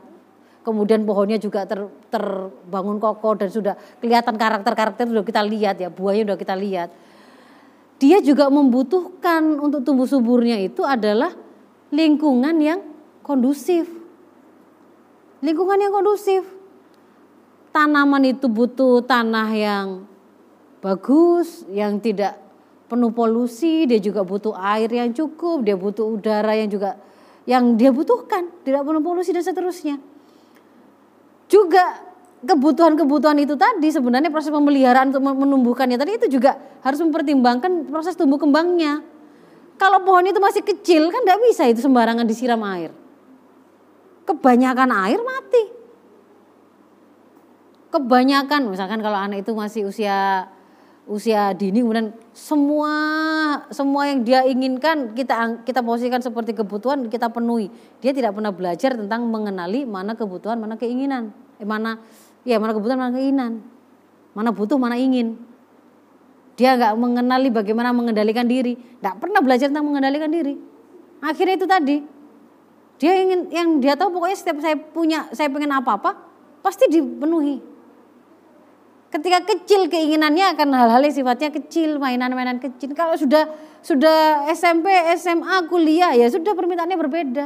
Kemudian pohonnya juga ter, terbangun kokoh dan sudah kelihatan karakter-karakter sudah kita lihat ya, buahnya sudah kita lihat. dia juga membutuhkan untuk tumbuh suburnya itu adalah lingkungan yang kondusif. Lingkungan yang kondusif. Tanaman itu butuh tanah yang bagus, yang tidak penuh polusi, dia juga butuh air yang cukup, dia butuh udara yang juga yang dia butuhkan, tidak penuh polusi dan seterusnya. Juga kebutuhan-kebutuhan itu tadi sebenarnya proses pemeliharaan untuk menumbuhkannya tadi itu juga harus mempertimbangkan proses tumbuh kembangnya. Kalau pohon itu masih kecil kan tidak bisa itu sembarangan disiram air. Kebanyakan air mati. Kebanyakan misalkan kalau anak itu masih usia usia dini kemudian semua semua yang dia inginkan kita kita posisikan seperti kebutuhan kita penuhi. Dia tidak pernah belajar tentang mengenali mana kebutuhan, mana keinginan, eh, mana Ya mana kebutuhan, mana keinginan. Mana butuh, mana ingin. Dia nggak mengenali bagaimana mengendalikan diri. Nggak pernah belajar tentang mengendalikan diri. Akhirnya itu tadi. Dia ingin yang dia tahu pokoknya setiap saya punya, saya pengen apa-apa, pasti dipenuhi. Ketika kecil keinginannya akan hal-hal yang sifatnya kecil, mainan-mainan kecil. Kalau sudah sudah SMP, SMA, kuliah ya sudah permintaannya berbeda.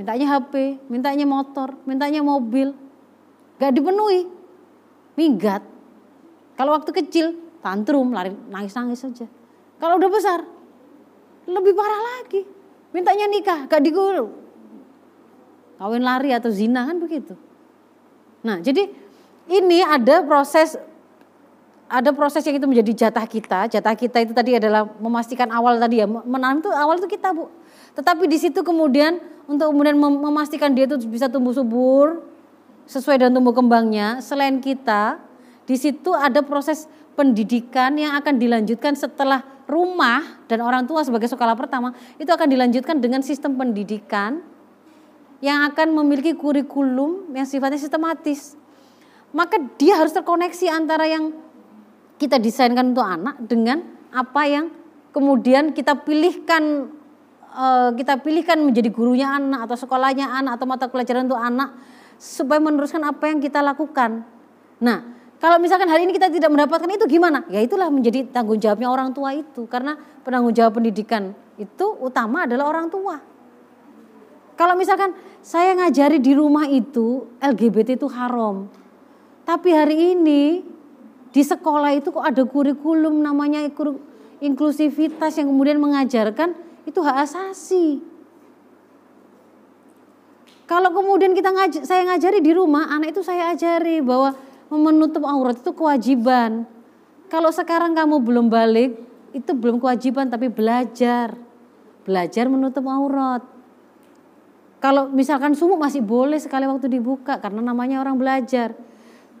Mintanya HP, mintanya motor, mintanya mobil, Gak dipenuhi. Minggat. Kalau waktu kecil tantrum, lari nangis-nangis saja. Kalau udah besar lebih parah lagi. Mintanya nikah, gak diguru. Kawin lari atau zina kan begitu. Nah, jadi ini ada proses ada proses yang itu menjadi jatah kita. Jatah kita itu tadi adalah memastikan awal tadi ya, menanam itu awal itu kita bu. Tetapi di situ kemudian untuk kemudian memastikan dia itu bisa tumbuh subur, sesuai dengan tumbuh kembangnya, selain kita, di situ ada proses pendidikan yang akan dilanjutkan setelah rumah dan orang tua sebagai sekolah pertama itu akan dilanjutkan dengan sistem pendidikan yang akan memiliki kurikulum yang sifatnya sistematis. Maka dia harus terkoneksi antara yang kita desainkan untuk anak dengan apa yang kemudian kita pilihkan eh, kita pilihkan menjadi gurunya anak atau sekolahnya anak atau mata pelajaran untuk anak supaya meneruskan apa yang kita lakukan. Nah, kalau misalkan hari ini kita tidak mendapatkan itu gimana? Ya itulah menjadi tanggung jawabnya orang tua itu. Karena penanggung jawab pendidikan itu utama adalah orang tua. Kalau misalkan saya ngajari di rumah itu LGBT itu haram. Tapi hari ini di sekolah itu kok ada kurikulum namanya inklusivitas yang kemudian mengajarkan itu hak asasi. Kalau kemudian kita ngaj saya ngajari di rumah, anak itu saya ajari bahwa menutup aurat itu kewajiban. Kalau sekarang kamu belum balik, itu belum kewajiban tapi belajar. Belajar menutup aurat. Kalau misalkan sumuk masih boleh sekali waktu dibuka karena namanya orang belajar.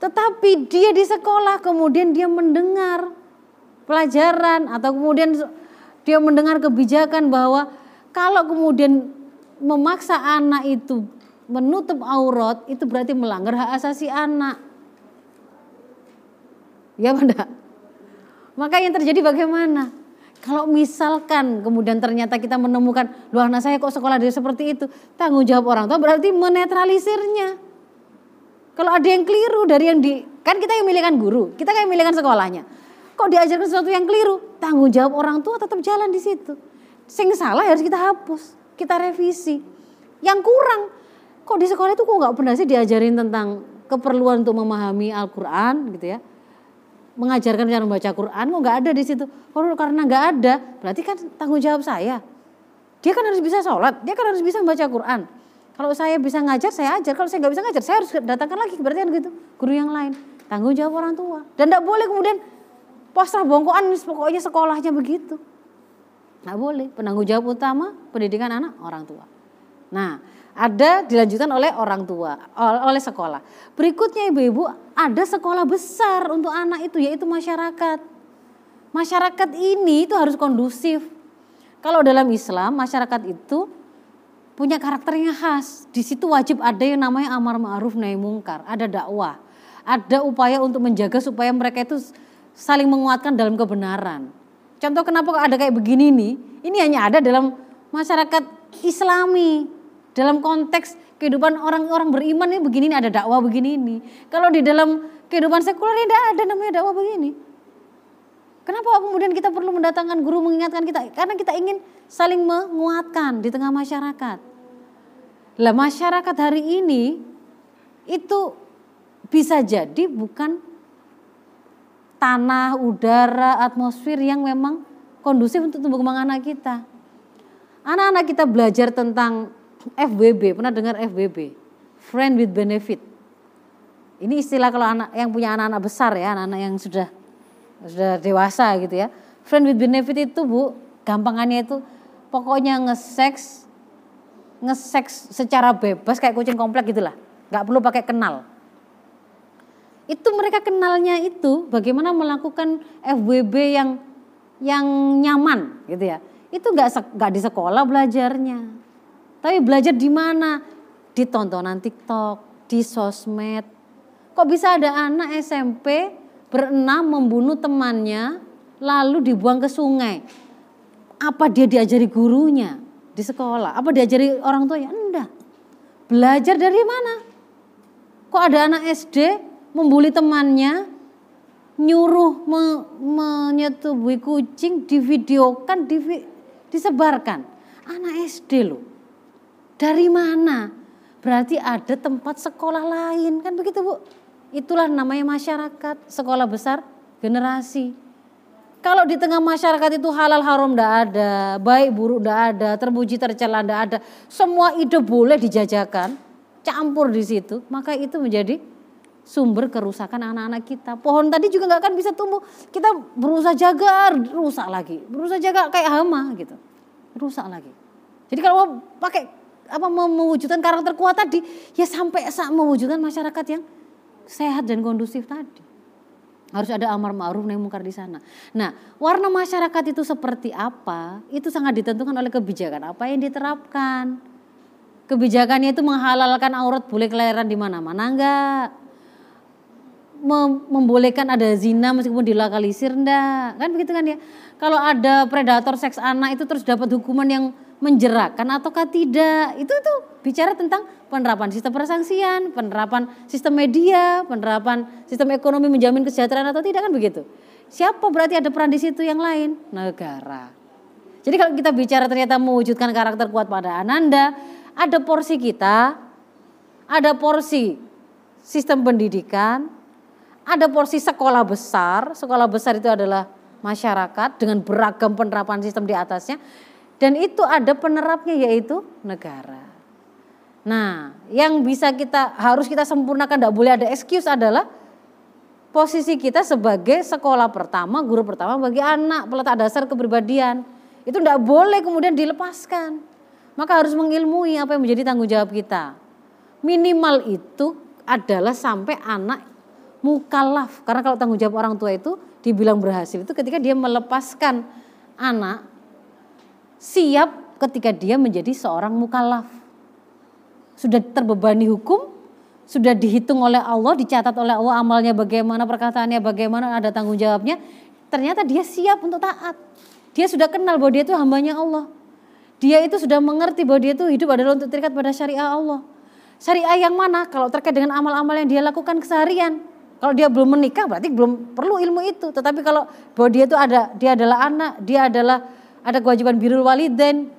Tetapi dia di sekolah kemudian dia mendengar pelajaran atau kemudian dia mendengar kebijakan bahwa kalau kemudian memaksa anak itu menutup aurat itu berarti melanggar hak asasi anak. Ya benda. Maka yang terjadi bagaimana? Kalau misalkan kemudian ternyata kita menemukan, luar anak saya kok sekolah dia seperti itu, tanggung jawab orang tua berarti menetralisirnya. Kalau ada yang keliru dari yang di, kan kita yang milihkan guru, kita yang milihkan sekolahnya. Kok diajarkan sesuatu yang keliru, tanggung jawab orang tua tetap jalan di situ. Sing salah harus kita hapus, kita revisi. Yang kurang kok di sekolah itu kok nggak pernah sih diajarin tentang keperluan untuk memahami Al-Quran gitu ya mengajarkan cara membaca Quran kok nggak ada di situ kalau karena nggak ada berarti kan tanggung jawab saya dia kan harus bisa sholat dia kan harus bisa membaca Quran kalau saya bisa ngajar saya ajar. Kalau saya nggak bisa ngajar saya harus datangkan lagi berarti kan gitu. Guru yang lain. Tanggung jawab orang tua. Dan nggak boleh kemudian posrah bongkoan pokoknya sekolahnya begitu. Nggak boleh. Penanggung jawab utama pendidikan anak orang tua. Nah ada dilanjutkan oleh orang tua, oleh sekolah. Berikutnya ibu-ibu ada sekolah besar untuk anak itu yaitu masyarakat. Masyarakat ini itu harus kondusif. Kalau dalam Islam masyarakat itu punya karakternya khas. Di situ wajib ada yang namanya amar ma'ruf nahi mungkar, ada dakwah. Ada upaya untuk menjaga supaya mereka itu saling menguatkan dalam kebenaran. Contoh kenapa ada kayak begini nih? Ini hanya ada dalam masyarakat Islami dalam konteks kehidupan orang-orang beriman ini begini ini ada dakwah begini ini. Kalau di dalam kehidupan sekuler tidak ada namanya dakwah begini. Kenapa kemudian kita perlu mendatangkan guru mengingatkan kita? Karena kita ingin saling menguatkan di tengah masyarakat. Lah masyarakat hari ini itu bisa jadi bukan tanah, udara, atmosfer yang memang kondusif untuk tumbuh kembang anak kita. Anak-anak kita belajar tentang FBB, pernah dengar FBB? Friend with benefit. Ini istilah kalau anak yang punya anak-anak besar ya, anak-anak yang sudah sudah dewasa gitu ya. Friend with benefit itu Bu, gampangannya itu pokoknya nge-sex nge-sex secara bebas kayak kucing komplek gitulah. nggak perlu pakai kenal. Itu mereka kenalnya itu bagaimana melakukan FWB yang yang nyaman gitu ya. Itu nggak nggak di sekolah belajarnya. Tapi belajar di mana? Di tontonan TikTok, di sosmed. Kok bisa ada anak SMP berenam membunuh temannya lalu dibuang ke sungai? Apa dia diajari gurunya di sekolah? Apa diajari orang tuanya? Enggak. Belajar dari mana? Kok ada anak SD membuli temannya, nyuruh me, menyetubui kucing, divideokan, divi, disebarkan. Anak SD loh. Dari mana? Berarti ada tempat sekolah lain kan begitu Bu? Itulah namanya masyarakat, sekolah besar generasi. Kalau di tengah masyarakat itu halal haram tidak ada, baik buruk tidak ada, terpuji tercela tidak ada, semua ide boleh dijajakan, campur di situ, maka itu menjadi sumber kerusakan anak-anak kita. Pohon tadi juga nggak akan bisa tumbuh. Kita berusaha jaga, rusak lagi. Berusaha jaga kayak hama gitu. Rusak lagi. Jadi kalau mau pakai apa mewujudkan karakter kuat tadi, ya sampai saat mewujudkan masyarakat yang sehat dan kondusif tadi. Harus ada amar ma'ruf nahi mungkar di sana. Nah, warna masyarakat itu seperti apa? Itu sangat ditentukan oleh kebijakan apa yang diterapkan. Kebijakannya itu menghalalkan aurat boleh kelahiran di mana-mana enggak? membolehkan ada zina meskipun dilokalisir enggak kan begitu kan ya kalau ada predator seks anak itu terus dapat hukuman yang menjerakkan ataukah tidak? Itu tuh bicara tentang penerapan sistem persangsian penerapan sistem media penerapan sistem ekonomi menjamin kesejahteraan atau tidak kan begitu? Siapa berarti ada peran di situ yang lain? Negara. Jadi kalau kita bicara ternyata mewujudkan karakter kuat pada ananda ada porsi kita ada porsi sistem pendidikan ada porsi sekolah besar, sekolah besar itu adalah masyarakat dengan beragam penerapan sistem di atasnya. Dan itu ada penerapnya yaitu negara. Nah, yang bisa kita harus kita sempurnakan tidak boleh ada excuse adalah posisi kita sebagai sekolah pertama, guru pertama bagi anak, peletak dasar kepribadian. Itu tidak boleh kemudian dilepaskan. Maka harus mengilmui apa yang menjadi tanggung jawab kita. Minimal itu adalah sampai anak mukallaf. Karena kalau tanggung jawab orang tua itu dibilang berhasil itu ketika dia melepaskan anak siap ketika dia menjadi seorang mukallaf. Sudah terbebani hukum, sudah dihitung oleh Allah, dicatat oleh Allah amalnya bagaimana, perkataannya bagaimana, ada tanggung jawabnya. Ternyata dia siap untuk taat. Dia sudah kenal bahwa dia itu hambanya Allah. Dia itu sudah mengerti bahwa dia itu hidup adalah untuk terikat pada syariah Allah. Syariah yang mana? Kalau terkait dengan amal-amal yang dia lakukan keseharian. Kalau dia belum menikah berarti belum perlu ilmu itu. Tetapi kalau bahwa dia itu ada, dia adalah anak, dia adalah ada kewajiban birul waliden,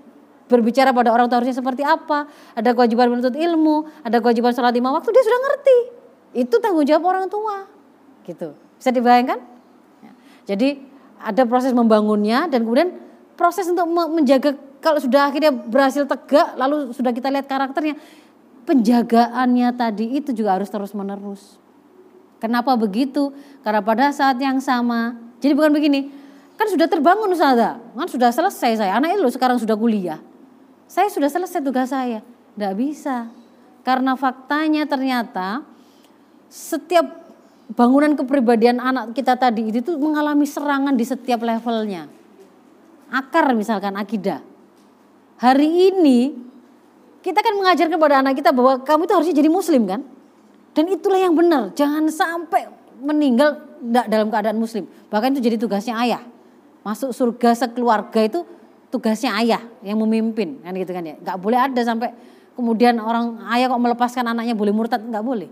berbicara pada orang tua harusnya seperti apa, ada kewajiban menuntut ilmu, ada kewajiban sholat lima waktu, dia sudah ngerti. Itu tanggung jawab orang tua. Gitu. Bisa dibayangkan? Ya. Jadi ada proses membangunnya dan kemudian proses untuk menjaga kalau sudah akhirnya berhasil tegak lalu sudah kita lihat karakternya penjagaannya tadi itu juga harus terus menerus Kenapa begitu? Karena pada saat yang sama, jadi bukan begini, kan sudah terbangun Ustazah, kan sudah selesai saya, anak itu sekarang sudah kuliah. Saya sudah selesai tugas saya. Tidak bisa. Karena faktanya ternyata setiap bangunan kepribadian anak kita tadi itu mengalami serangan di setiap levelnya. Akar misalkan akidah. Hari ini kita kan mengajarkan kepada anak kita bahwa kamu itu harusnya jadi muslim kan? Dan itulah yang benar. Jangan sampai meninggal dalam keadaan muslim. Bahkan itu jadi tugasnya ayah. Masuk surga sekeluarga itu tugasnya ayah yang memimpin kan gitu kan ya. Gak boleh ada sampai kemudian orang ayah kok melepaskan anaknya boleh murtad nggak boleh.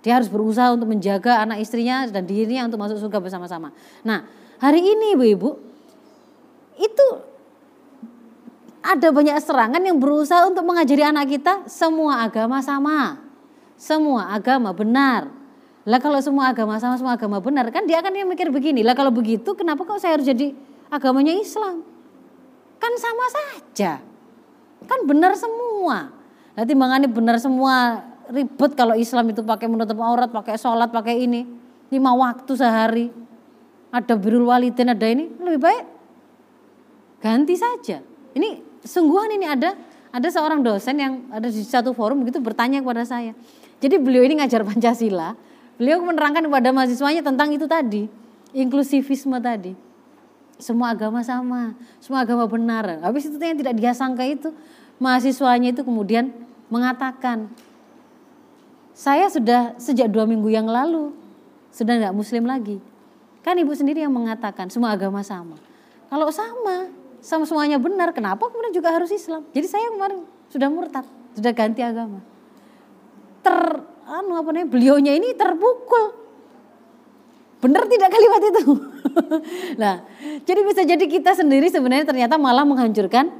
Dia harus berusaha untuk menjaga anak istrinya dan dirinya untuk masuk surga bersama-sama. Nah, Hari ini ibu-ibu, itu ada banyak serangan yang berusaha untuk mengajari anak kita semua agama sama. Semua agama benar. Lah kalau semua agama sama, semua agama benar, kan dia akan mikir begini. Lah kalau begitu kenapa kok saya harus jadi agamanya Islam? Kan sama saja. Kan benar semua. Nah timbangannya benar semua ribet kalau Islam itu pakai menutup aurat, pakai sholat, pakai ini. Lima waktu sehari. Ada birul walidin, ada ini. Lebih baik ganti saja. Ini sungguhan ini ada ada seorang dosen yang ada di satu forum begitu bertanya kepada saya. Jadi beliau ini ngajar Pancasila, beliau menerangkan kepada mahasiswanya tentang itu tadi, inklusivisme tadi. Semua agama sama, semua agama benar. Habis itu yang tidak dia sangka itu, mahasiswanya itu kemudian mengatakan, saya sudah sejak dua minggu yang lalu sudah nggak muslim lagi. Kan ibu sendiri yang mengatakan semua agama sama. Kalau sama, sama semuanya benar, kenapa kemudian juga harus Islam? Jadi saya kemarin sudah murtad, sudah ganti agama. Ter, anu apa namanya, beliaunya ini terpukul. Benar tidak kalimat itu? nah, jadi bisa jadi kita sendiri sebenarnya ternyata malah menghancurkan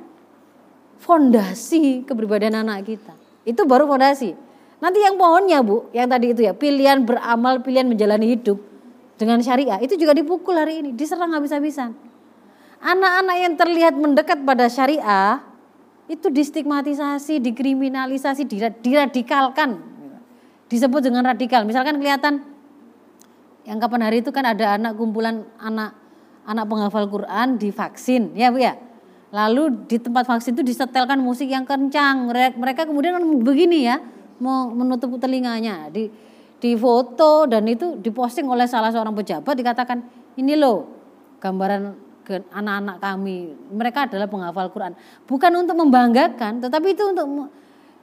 fondasi kepribadian anak kita. Itu baru fondasi. Nanti yang pohonnya bu, yang tadi itu ya, pilihan beramal, pilihan menjalani hidup dengan syariah, itu juga dipukul hari ini, diserang habis-habisan Anak-anak yang terlihat mendekat pada syariah itu distigmatisasi, dikriminalisasi, diradikalkan. Disebut dengan radikal. Misalkan kelihatan yang kapan hari itu kan ada anak kumpulan anak anak penghafal Quran divaksin, ya Bu ya. Lalu di tempat vaksin itu disetelkan musik yang kencang. Mereka kemudian begini ya, mau menutup telinganya, di di foto dan itu diposting oleh salah seorang pejabat dikatakan ini loh gambaran anak-anak kami. Mereka adalah penghafal Quran. Bukan untuk membanggakan, tetapi itu untuk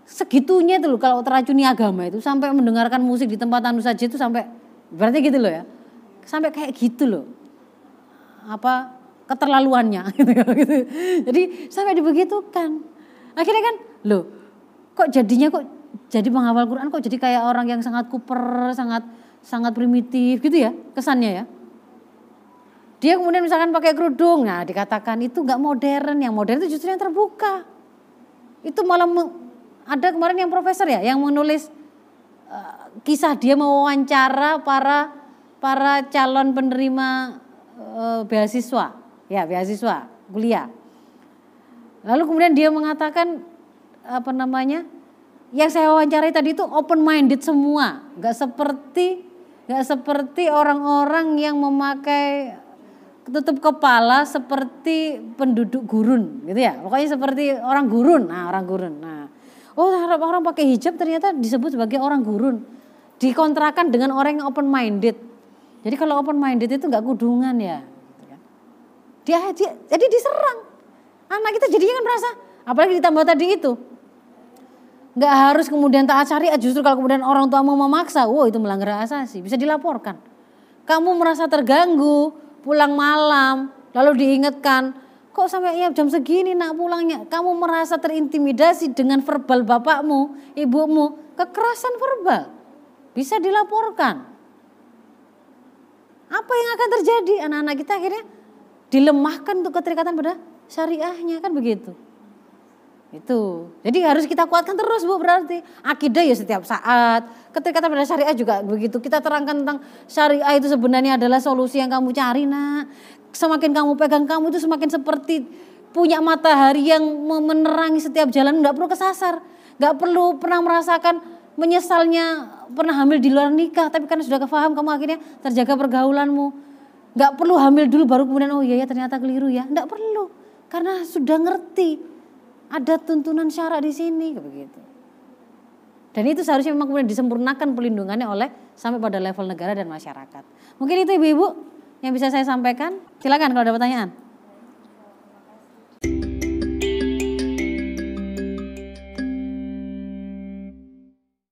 segitunya itu loh kalau teracuni agama itu sampai mendengarkan musik di tempat anu saja itu sampai berarti gitu loh ya. Sampai kayak gitu loh. Apa keterlaluannya gitu. Jadi sampai dibegitukan. Akhirnya kan loh kok jadinya kok jadi penghafal Quran kok jadi kayak orang yang sangat kuper, sangat sangat primitif gitu ya kesannya ya. Dia kemudian misalkan pakai kerudung, nah dikatakan itu nggak modern, yang modern itu justru yang terbuka. Itu malah ada kemarin yang profesor ya yang menulis uh, kisah dia mewawancara para para calon penerima uh, beasiswa, ya beasiswa kuliah. Lalu kemudian dia mengatakan apa namanya? Yang saya wawancarai tadi itu open minded semua, nggak seperti nggak seperti orang-orang yang memakai tutup kepala seperti penduduk gurun gitu ya pokoknya seperti orang gurun nah orang gurun nah oh orang pakai hijab ternyata disebut sebagai orang gurun. Dikontrakan dengan orang yang open minded jadi kalau open minded itu nggak kudungan ya. Dia, dia jadi diserang. Anak kita jadinya kan merasa apalagi ditambah tadi itu. Nggak harus kemudian taat syariat justru kalau kemudian orang tua mau memaksa wow itu melanggar asasi. Bisa dilaporkan. Kamu merasa terganggu pulang malam, lalu diingatkan, kok sampai ya jam segini nak pulangnya? Kamu merasa terintimidasi dengan verbal bapakmu, ibumu, kekerasan verbal. Bisa dilaporkan. Apa yang akan terjadi? Anak-anak kita akhirnya dilemahkan untuk keterikatan pada syariahnya kan begitu. Itu. Jadi harus kita kuatkan terus Bu berarti. Akidah ya setiap saat. Ketika pada syariah juga begitu. Kita terangkan tentang syariah itu sebenarnya adalah solusi yang kamu cari nak. Semakin kamu pegang kamu itu semakin seperti punya matahari yang menerangi setiap jalan. Nggak perlu kesasar. Nggak perlu pernah merasakan menyesalnya pernah hamil di luar nikah. Tapi karena sudah kefaham kamu akhirnya terjaga pergaulanmu. Nggak perlu hamil dulu baru kemudian oh iya ya ternyata keliru ya. Nggak perlu. Karena sudah ngerti ada tuntunan syarat di sini begitu. Dan itu seharusnya memang kemudian disempurnakan pelindungannya oleh sampai pada level negara dan masyarakat. Mungkin itu ibu-ibu yang bisa saya sampaikan. Silakan kalau ada pertanyaan.